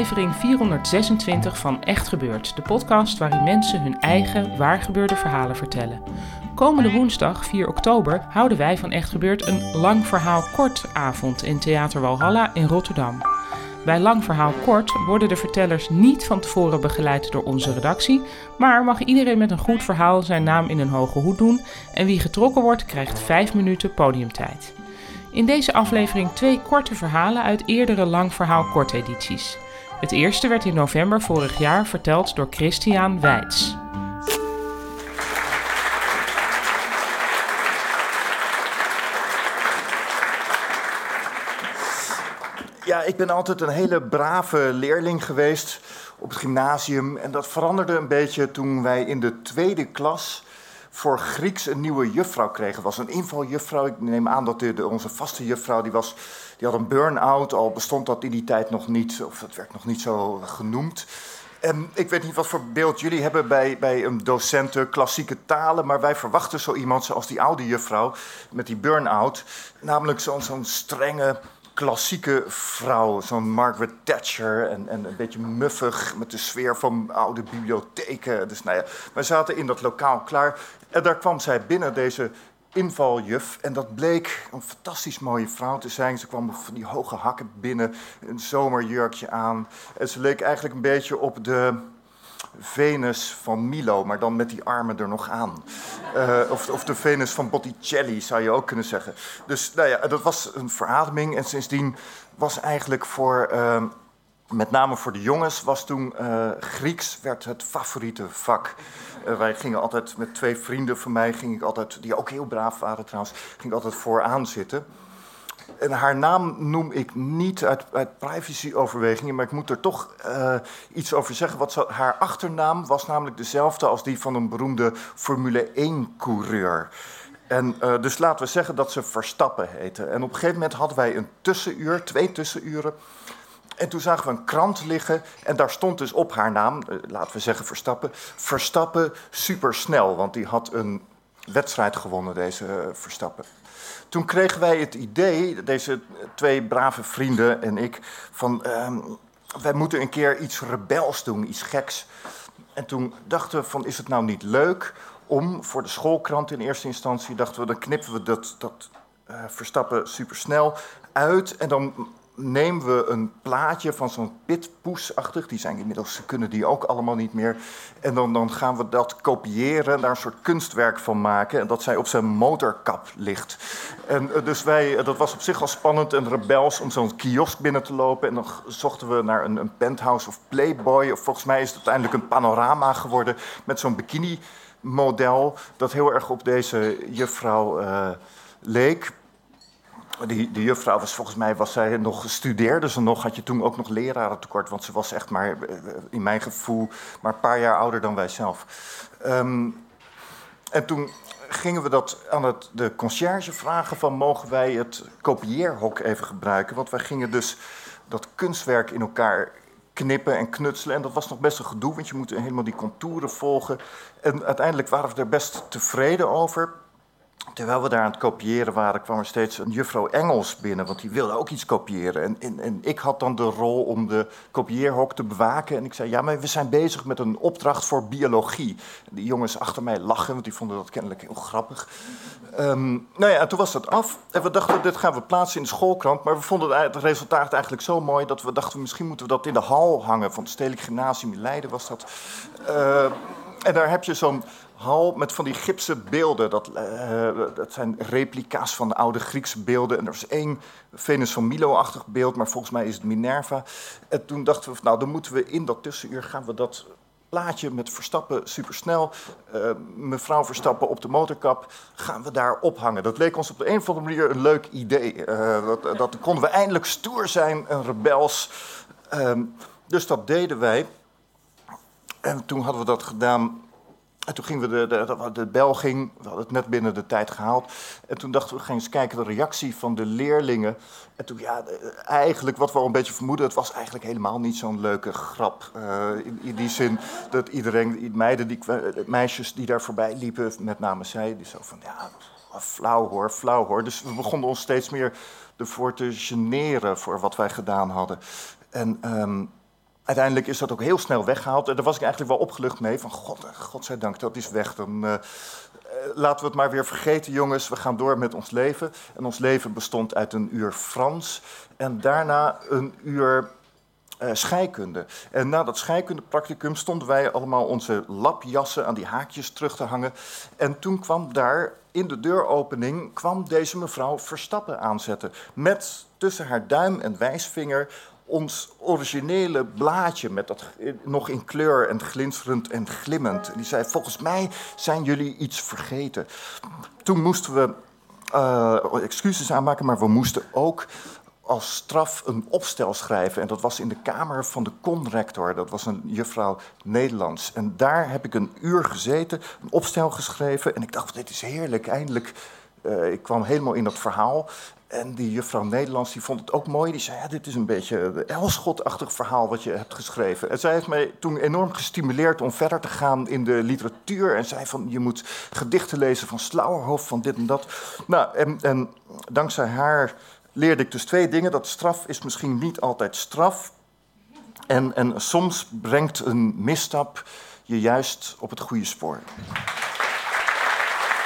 Aflevering 426 van Echt Gebeurd, de podcast waarin mensen hun eigen waargebeurde verhalen vertellen. Komende woensdag 4 oktober houden wij van Echt Gebeurd een lang verhaal kort avond in Theater Walhalla in Rotterdam. Bij Lang Verhaal Kort worden de vertellers niet van tevoren begeleid door onze redactie, maar mag iedereen met een goed verhaal zijn naam in een hoge hoed doen en wie getrokken wordt krijgt 5 minuten podiumtijd. In deze aflevering twee korte verhalen uit eerdere lang verhaal kortedities. Het eerste werd in november vorig jaar verteld door Christian Weits. Ja, ik ben altijd een hele brave leerling geweest op het gymnasium. En dat veranderde een beetje toen wij in de tweede klas voor Grieks een nieuwe juffrouw kregen. Was een invaljuffrouw. Ik neem aan dat de, onze vaste juffrouw, die, was, die had een burn-out. Al bestond dat in die tijd nog niet, of dat werd nog niet zo genoemd. En ik weet niet wat voor beeld jullie hebben bij, bij een docent klassieke talen, maar wij verwachten zo iemand zoals die oude juffrouw met die burn-out. Namelijk zo'n zo'n strenge, klassieke vrouw, zo'n Margaret Thatcher en, en een beetje muffig met de sfeer van oude bibliotheken. Dus nou ja, wij zaten in dat lokaal klaar en daar kwam zij binnen, deze invaljuf. En dat bleek een fantastisch mooie vrouw te zijn. Ze kwam van die hoge hakken binnen, een zomerjurkje aan. En ze leek eigenlijk een beetje op de Venus van Milo, maar dan met die armen er nog aan. Eh, of, of de Venus van Botticelli, zou je ook kunnen zeggen. Dus nou ja, dat was een verademing. En sindsdien was eigenlijk voor, eh, met name voor de jongens, was toen eh, Grieks werd het favoriete vak. Eh, wij gingen altijd met twee vrienden van mij, ging ik altijd, die ook heel braaf waren trouwens, ging ik altijd vooraan zitten. En haar naam noem ik niet uit, uit privacyoverwegingen, maar ik moet er toch eh, iets over zeggen. Wat haar achternaam was namelijk dezelfde als die van een beroemde Formule 1-coureur. En eh, dus laten we zeggen dat ze Verstappen heette. En op een gegeven moment hadden wij een tussenuur, twee tussenuren. En toen zagen we een krant liggen en daar stond dus op haar naam, eh, laten we zeggen Verstappen, Verstappen supersnel, want die had een wedstrijd gewonnen, deze Verstappen. Toen kregen wij het idee, deze twee brave vrienden en ik, van ehm, wij moeten een keer iets rebels doen, iets geks. En toen dachten we van, is het nou niet leuk om voor de schoolkrant in eerste instantie, dachten we, dan knippen we dat, dat eh, Verstappen supersnel uit en dan nemen we een plaatje van zo'n pitpoesachtig, die zijn inmiddels, kunnen die ook allemaal niet meer. En dan, dan gaan we dat kopiëren, daar een soort kunstwerk van maken. En dat zij op zijn motorkap ligt. En eh, dus wij, eh, dat was op zich al spannend en rebels om zo'n kiosk binnen te lopen. En dan zochten we naar een, een penthouse of Playboy. Of volgens mij is het uiteindelijk een panorama geworden met zo'n bikini-model. Dat heel erg op deze juffrouw eh, leek. Die, die juffrouw was volgens mij, was zij nog studeerde ze nog, had je toen ook nog leraren tekort, want ze was echt maar, eh, in mijn gevoel, maar een paar jaar ouder dan wij zelf. Ehm, en toen gingen we dat aan het, de conciërge vragen van, mogen wij het kopieerhok even gebruiken? Want wij gingen dus dat kunstwerk in elkaar knippen en knutselen. En dat was nog best een gedoe, want je moet helemaal die contouren volgen. En uiteindelijk waren we er best tevreden over. Terwijl we daar aan het kopiëren waren, kwam er steeds een juffrouw Engels binnen, want die wilde ook iets kopiëren. En, en, en ik had dan de rol om de kopieerhok te bewaken. En ik zei, ja, maar we zijn bezig met een opdracht voor biologie. Die jongens achter mij lachen, want die vonden dat kennelijk heel grappig. Ehm, nou ja, en toen was dat af. En we dachten, dit gaan we plaatsen in de schoolkrant. Maar we vonden het resultaat eigenlijk zo mooi dat we dachten, misschien moeten we dat in de hal hangen. Van het Stedelijk Gymnasium in Leiden was dat. Eh, en daar heb je zo'n hal met van die gipsen beelden. Dat, uh, dat zijn replica's van de oude Griekse beelden. En er was één Venus van Milo-achtig beeld, maar volgens mij is het Minerva. En toen dachten we, nou, dan moeten we in dat tussenuur gaan we dat plaatje met Verstappen supersnel. Uh, mevrouw Verstappen op de motorkap gaan we daar ophangen. Dat leek ons op de een of andere manier een leuk idee. Uh, dat, dat konden we eindelijk stoer zijn en rebels. Uh, dus dat deden wij. En toen hadden we dat gedaan en toen gingen we de, de, de bel ging, we hadden het net binnen de tijd gehaald. En toen dachten we, gaan eens kijken de reactie van de leerlingen. En toen, ja, eigenlijk wat we al een beetje vermoeden, het was eigenlijk helemaal niet zo'n leuke grap. Uh, in, die zin dat iedereen, meiden, die, meisjes die daar voorbij liepen, met name zij, die zo van, ja, flauw hoor, flauw hoor. Dus we begonnen ons steeds meer ervoor te generen voor wat wij gedaan hadden. En... Um, uiteindelijk is dat ook heel snel weggehaald. En daar was ik eigenlijk wel opgelucht mee. Van god, eh, godzijdank, dat is weg. Dan uh, laten we het maar weer vergeten, jongens. We gaan door met ons leven. En ons leven bestond uit een uur Frans. En daarna een uur scheikunde. En na dat scheikundepracticum stonden wij allemaal onze lapjassen aan die haakjes terug te hangen. En toen kwam daar in de deuropening kwam deze mevrouw Verstappen aanzetten. Met tussen haar duim en wijsvinger ons originele blaadje met dat nog in kleur en glinsterend en glimmend. En die zei: Volgens mij zijn jullie iets vergeten. Toen moesten we uh, excuses aanmaken, maar we moesten ook als straf een opstel schrijven. En dat was in de kamer van de conrector. Dat was een juffrouw Nederlands. En daar heb ik een uur gezeten, een opstel geschreven. En ik dacht: Dit is heerlijk, eindelijk. Uh, ik kwam helemaal in dat verhaal. En die juffrouw Nederlands die vond het ook mooi. Die zei, ja, dit is een beetje een Elschot-achtig verhaal wat je hebt geschreven. En zij heeft mij toen enorm gestimuleerd om verder te gaan in de literatuur. En zei van, je moet gedichten lezen van Slauerhof, van dit en dat. Nou, en, en dankzij haar leerde ik dus twee dingen. Dat straf is misschien niet altijd straf. En, en soms brengt een misstap je juist op het goede spoor.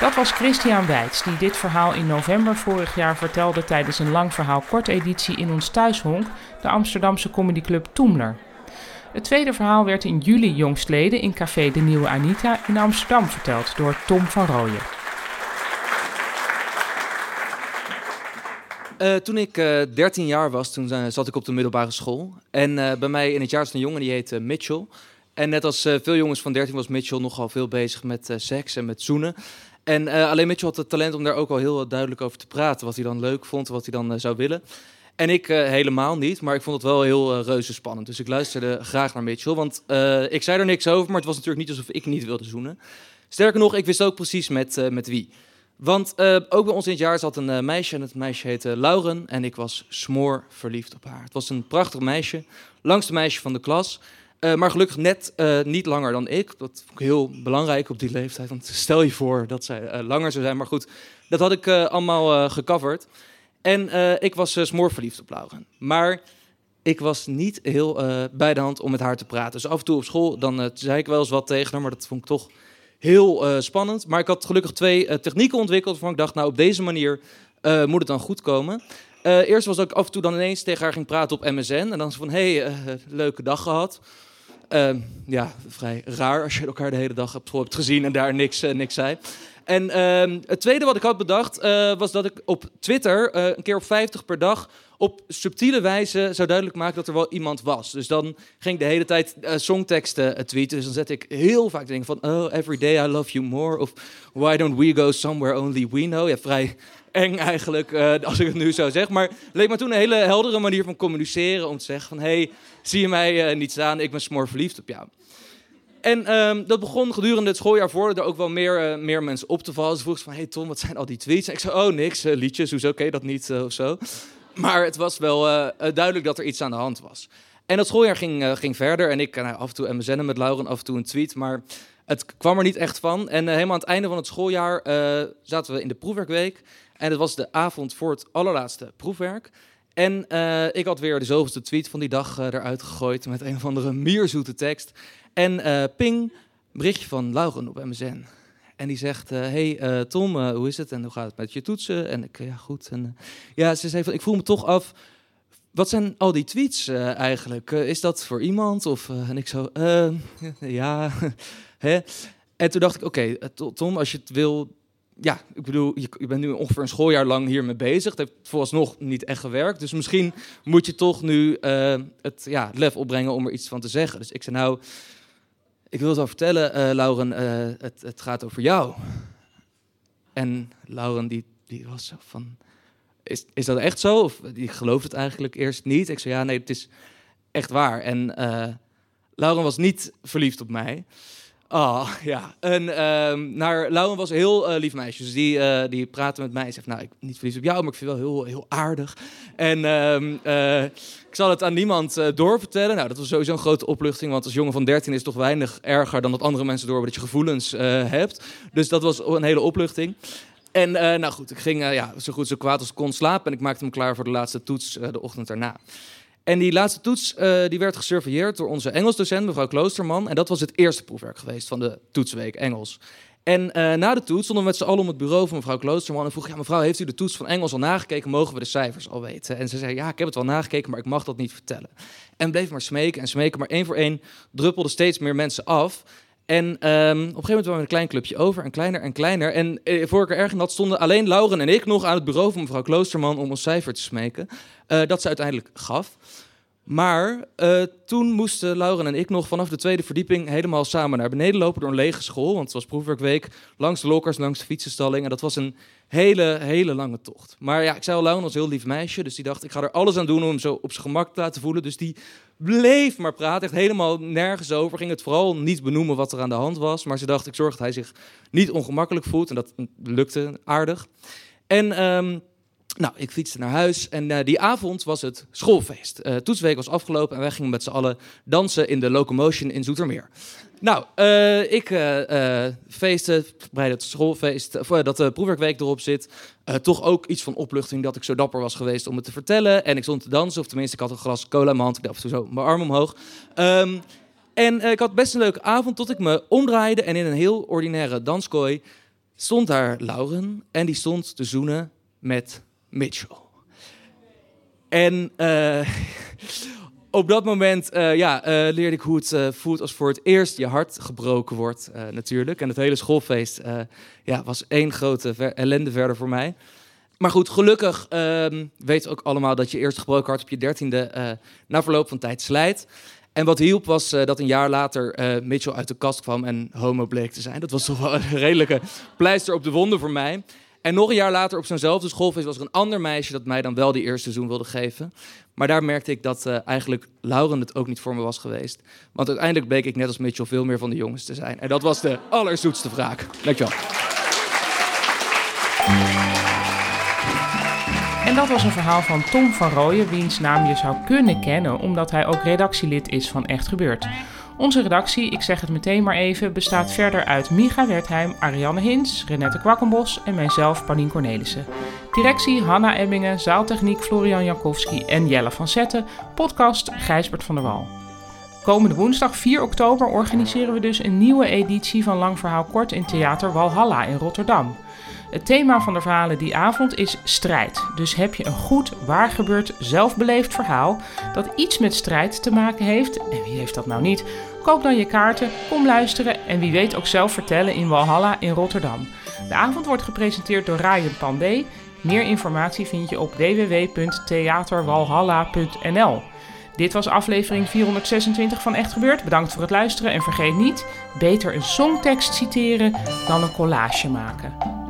Dat was Christian Weits, die dit verhaal in november vorig jaar vertelde tijdens een lang verhaal kort editie in ons thuishonk, de Amsterdamse comedyclub Toemler. Het tweede verhaal werd in juli jongstleden in café De Nieuwe Anita in Amsterdam verteld door Tom van Rooyen. Uh, toen ik uh, eh, 13 jaar was, toen uh, zat ik op de middelbare school. En bij mij in het jaar was een jongen die heette Mitchell. En net als veel jongens van 13 was Mitchell nogal veel bezig met seks en met zoenen. En uh, alleen Mitchell had het talent om daar ook al heel duidelijk over te praten. Wat hij dan leuk vond, wat hij dan uh, zou willen. En ik uh, helemaal niet, maar ik vond het wel heel reuze spannend. Dus ik luisterde graag naar Mitchell, want ik zei er niks over, maar het was natuurlijk niet alsof ik niet wilde zoenen. Sterker nog, ik wist ook precies met, met wie. Want ook bij ons in het jaar zat een meisje en het meisje heette Lauren en ik was smoor verliefd op haar. Het was een prachtig meisje, langste meisje van de klas. Uh, maar gelukkig net uh, niet langer dan ik. Dat vond ik heel belangrijk op die leeftijd. Want stel je voor dat zij uh, langer zou zijn. Maar goed, dat had ik allemaal gecoverd. En ik was smoorverliefd op Lauren. Maar ik was niet heel bij de hand om met haar te praten. Dus af en toe op school, dan zei ik wel eens wat tegen haar. Maar dat vond ik toch heel spannend. Maar ik had gelukkig twee technieken ontwikkeld. Waarvan ik dacht, nou op deze manier moet het dan goed komen. eerst was ik af en toe dan ineens tegen haar ging praten op MSN. En dan van, hé, hey, leuke dag gehad. Uh, ja, vrij raar als je elkaar de hele dag hebt gezien en daar niks, uh, niks zei. En uh, het tweede wat ik had bedacht uh, was dat ik op Twitter eh, een keer op 50 per dag op subtiele wijze zou duidelijk maken dat er wel iemand was. Dus dan ging ik de hele tijd songteksten tweeten. Dus dan zet ik heel vaak dingen van... Oh, every day I love you more. Of why don't we go somewhere only we know. Ja, vrij eng eigenlijk, uh, als ik het nu zo zeg. Maar leek me toen een hele heldere manier van communiceren. Om te zeggen van, hey, zie je mij uh, niet staan? Ik ben smoor verliefd op jou. En um, dat begon gedurende het schooljaar voor er ook wel meer, uh, meer mensen op te vallen. Ze vroegen van, hey Tom, wat zijn al die tweets? Ik zei, oh niks, liedjes, hoezo je dat niet of zo? Maar het was wel duidelijk dat er iets aan de hand was. En dat schooljaar ging, ging verder en ik nou, af en toe MSN'en met Lauren, af en toe een tweet, maar het kwam er niet echt van. En helemaal aan het einde van het schooljaar zaten we in de proefwerkweek. En het was de avond voor het allerlaatste proefwerk. En uh, ik had weer de zoveelste tweet van die dag uh, eruit gegooid met een of andere mierzoete tekst. En uh, ping, berichtje van Lauren op MSN. En die zegt, hey Tom, hoe is het en hoe gaat het met je toetsen? En ik, ja goed. En, ja, ze zei van, ik voel me toch af, wat zijn al die tweets eigenlijk? is dat voor iemand? Of, en ik zo, ja, hè? En toen dacht ik, oké, eh, To- Tom, als je het wil... Ja, ik bedoel, je, je bent nu ongeveer een schooljaar lang hiermee bezig. Het heeft vooralsnog niet echt gewerkt. Dus misschien moet je toch nu eh, het ja, lef opbrengen om er iets van te zeggen. Dus ik zei, nou, ik wil het wel vertellen, eh, Lauren, eh, het, het gaat over jou. En Lauren, die, die was zo van, is, is dat echt zo? Of die gelooft het eigenlijk eerst niet. Ik zei, ja, nee, het is echt waar. En Lauren was niet verliefd op mij. Oh, ja. En ehm naar, Lauren was een heel eh, lief meisje. Dus die, eh, die praatte met mij en van, nou, ik niet verliefd op jou, maar ik vind je wel heel, heel aardig. En ehm, eh, ik zal het aan niemand doorvertellen. Nou, dat was sowieso een grote opluchting, want als jongen van 13 is het toch weinig erger dan dat andere mensen door dat je gevoelens hebt. Dus dat was een hele opluchting. En nou goed, ik ging ja, zo goed zo kwaad als ik kon slapen en ik maakte me klaar voor de laatste toets de ochtend daarna. En die laatste toets eh, die werd gesurveilleerd door onze Engelsdocent, mevrouw Kloosterman. En dat was het eerste proefwerk geweest van de toetsweek Engels. En eh, na de toets stonden we met z'n allen om het bureau van mevrouw Kloosterman. En vroeg, ja mevrouw, heeft u de toets van Engels al nagekeken? Mogen we de cijfers al weten? En ze zei, ja, ik heb het wel nagekeken, maar ik mag dat niet vertellen. En bleef maar smeken en smeken, maar één voor één druppelden steeds meer mensen af. En ehm, op een gegeven moment waren we een klein clubje over, en kleiner en kleiner. En eh, voor ik er erg in had, stonden alleen Lauren en ik nog aan het bureau van mevrouw Kloosterman om ons cijfer te smeken. Eh, dat ze uiteindelijk gaf. Maar eh, toen moesten Lauren en ik nog vanaf de tweede verdieping helemaal samen naar beneden lopen door een lege school. Want het was proefwerkweek, langs de lokkers, langs de fietsenstalling. En dat was een hele, hele lange tocht. Maar ja, ik zei al, Lauren was een heel lief meisje. Dus die dacht, ik ga er alles aan doen om hem zo op zijn gemak te laten voelen. Dus die bleef maar praten, echt helemaal nergens over. Ging het vooral niet benoemen wat er aan de hand was. Maar ze dacht, ik zorg dat hij zich niet ongemakkelijk voelt. En dat lukte aardig. En... ehm, nou, ik fietste naar huis en eh, die avond was het schoolfeest. Eh toetsweek was afgelopen en wij gingen met z'n allen dansen in de Locomotion in Zoetermeer. Nou, eh, ik feesten bij het schoolfeest, dat de proefwerkweek erop zit. Toch ook iets van opluchting dat ik zo dapper was geweest om het te vertellen. En ik stond te dansen, of tenminste, ik had een glas cola in mijn hand. Ik toe zo mijn arm omhoog. Ehm, en ik had best een leuke avond tot ik me omdraaide en in een heel ordinaire danskooi stond daar Lauren. En die stond te zoenen met Mitchell. En eh, op dat moment eh, ja, eh, leerde ik hoe het voelt als voor het eerst je hart gebroken wordt, natuurlijk. En het hele schoolfeest ja, was één grote ellende verder voor mij. Maar goed, gelukkig ehm weten we ook allemaal dat je eerst gebroken hart op je dertiende na verloop van tijd slijt. En wat hielp was dat een jaar later Mitchell uit de kast kwam en homo bleek te zijn. Dat was toch wel een redelijke pleister op de wonden voor mij. En nog een jaar later op zo'nzelfde schoolfeest was er een ander meisje dat mij dan wel die eerste zoen wilde geven. Maar daar merkte ik dat eh, eigenlijk Lauren het ook niet voor me was geweest. Want uiteindelijk bleek ik net als Mitchell veel meer van de jongens te zijn. En dat was de allerzoetste wraak. Dankjewel. En dat was een verhaal van Tom van Rooyen, wiens naam je zou kunnen kennen omdat hij ook redactielid is van Echt Gebeurd. Onze redactie, ik zeg het meteen maar even, bestaat verder uit Micha Wertheim, Ariane Hins, Renette Kwakkenbos en mijzelf, Paulien Cornelissen. Directie Hanna Emmingen, zaaltechniek Florian Jankowski en Jelle van Zetten, podcast Gijsbert van der Wal. Komende woensdag 4 oktober organiseren we dus een nieuwe editie van Lang Verhaal Kort in Theater Walhalla in Rotterdam. Het thema van de verhalen die avond is strijd. Dus heb je een goed, waargebeurd, zelfbeleefd verhaal dat iets met strijd te maken heeft, en wie heeft dat nou niet? Koop dan je kaarten, kom luisteren en wie weet ook zelf vertellen in Walhalla in Rotterdam. De avond wordt gepresenteerd door Ryan Pandey. Meer informatie vind je op www.theaterwalhalla.nl. Dit was aflevering 426 van Echt Gebeurd. Bedankt voor het luisteren en vergeet niet, beter een songtekst citeren dan een collage maken.